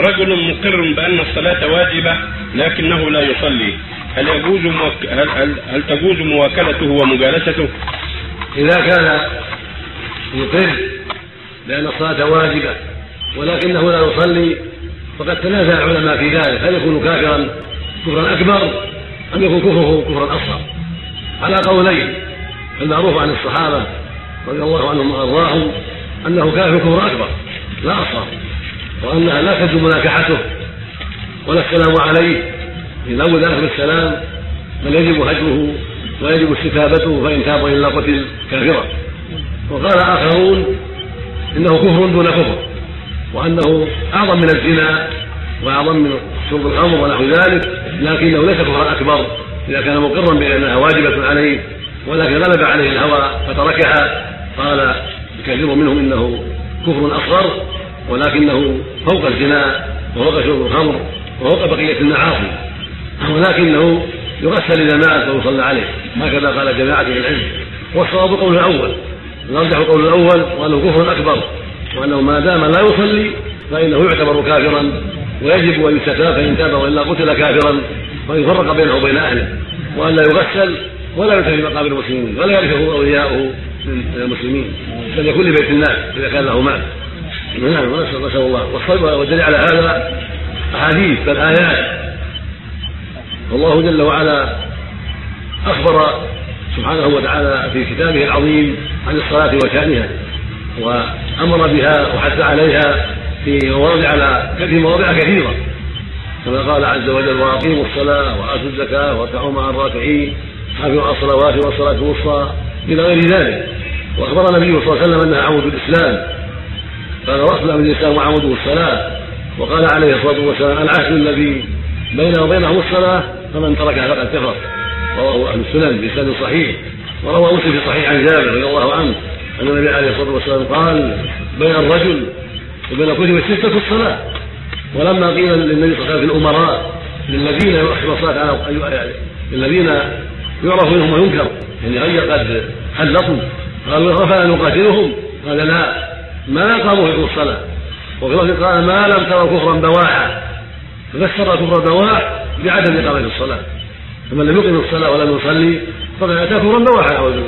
رجل مقر بأن الصلاة واجبة لكنه لا يصلي. هل يجوز موك... هل... هل... هل تجوز مواكلته ومجالسته؟ إذا كان يقر بأن الصلاة واجبة ولكنه لا يصلي فقد تنازع العلماء في ذلك. هل يكون كافرا كفرا أكبر أم يكون كفره كفرا أصغر؟ على قولين المعروف عن الصحابة رضي الله عنهم وأرضاهم أنه كافر كفر أكبر لا أصغر. وأنها لا تجب مناكحته ولا السلام عليه. إن أول ذلك بالسلام بل يجب هجره ويجب استتابته فإن تاب إلا قتل كافرا وقال آخرون إنه كفر دون كفر وأنه أعظم من الزنا وأعظم من شرب الخمر ونحو ذلك لكنه ليس كفرا أكبر. إذا كان مقرا بأنها واجبة عليه ولكن غلب عليه الهوى فتركها قال كثير منهم إنه كفر أصغر. ولكنه فوق الزنا وفوق شرب الخمر وفوق بقية المعاصي. ولكنه يغسل إذا مات ويصلى عليه. هكذا قال جماعة من العلم. والصواب القول الأول. الأرجح القول الأول وأنه كفر أكبر. وأنه ما دام لا يصلي فإنه يعتبر كافرا. ويجب أن يستتاب فإن تاب وإلا قتل كافرا ويفرق بينه وبين أهله. وأن لا يغسل ولا يدفن في مقابر المسلمين ولا يرثه أولياؤه من المسلمين. بل يكون لبيت الناس إذا كان له مال. نعم نسأل الله والدليل على هذا أحاديث بل آيات والله جل وعلا أخبر سبحانه وتعالى في كتابه العظيم عن الصلاة وشأنها وأمر بها وحث عليها في مواضع على في مواضع كثيرة. كما قال عز وجل وأقيموا الصلاة وآتوا الزكاة واركعوا مع الراكعين حافظوا على الصلوات والصلاة الوسطى. إلى غير ذلك. وأخبر النبي صلى الله عليه وسلم أنها عمود الإسلام. قال من الإسلام وعموده الصلاة وقال عليه الصلاة والسلام العهد الذي بيننا وبينهم الصلاة فمن تركها فقد كفر رواه أهل السنن بإسناد صحيح وروى مسلم في صحيح عن جابر رضي الله عنه أن النبي عليه الصلاة والسلام قال بين الرجل وبين كتب الستة الصلاة ولما قيل للنبي صلى الله عليه وسلم الأمراء للذين يؤخر الصلاة على للذين يعرف منهم وينكر يعني غير قد حلقوا قالوا افلا نقاتلهم قال لا. ما قاموا يقوا الصلاة. وفي لفظ قال ما لم تروا كفرا بواحا. ففسر كفر البواح بعدم إقامة الصلاة. فمن لم يقم الصلاة ولم يصلي فقد أتى كفرا بواحا أعوذ بالله.